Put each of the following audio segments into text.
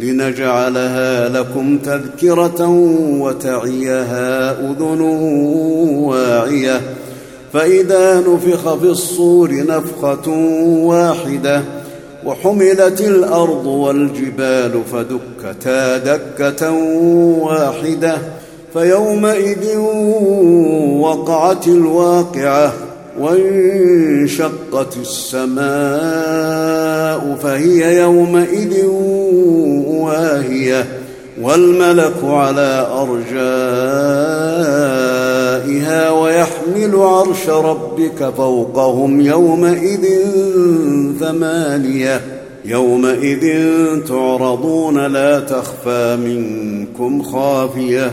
لنجعلها لكم تذكرة وتعيها أذن واعية. فإذا نفخ في الصور نفخة واحدة وحملت الأرض والجبال فدكتا دكة واحدة. فيومئذ وقعت الواقعة. وانشقت السماء فهي يومئذ واهية والملك على أرجائها ويحمل عرش ربك فوقهم يومئذ ثمانية يومئذ تعرضون لا تخفى منكم خافية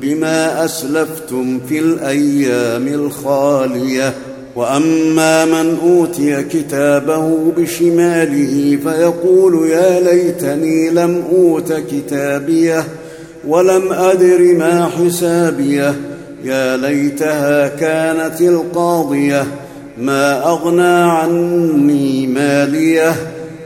بما أسلفتم في الأيام الخالية. وأما من أوتي كتابه بشماله فيقول يا ليتني لم أوت كتابيه ولم أدر ما حسابيه. يا ليتها كانت القاضية ما أغنى عني ماليه.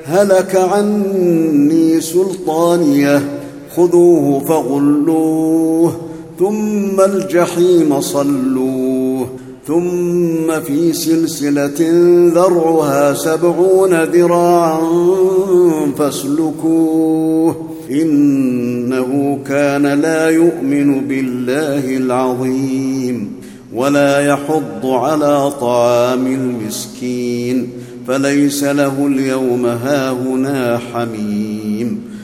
هلك عني سلطانيه. خذوه فغلوه ثم الجحيم صلوه ثم في سلسلة ذرعها سبعون ذراعا فاسلكوه إنه كان لا يؤمن بالله العظيم ولا يحض على طعام المسكين فليس له اليوم هاهنا حميم.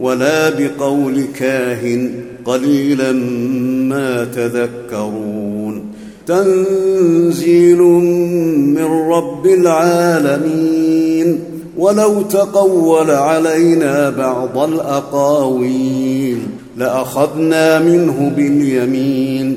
ولا بقول كاهن قليلا ما تذكرون. تنزيل من رب العالمين. ولو تقول علينا بعض الأقاويل لأخذنا منه باليمين.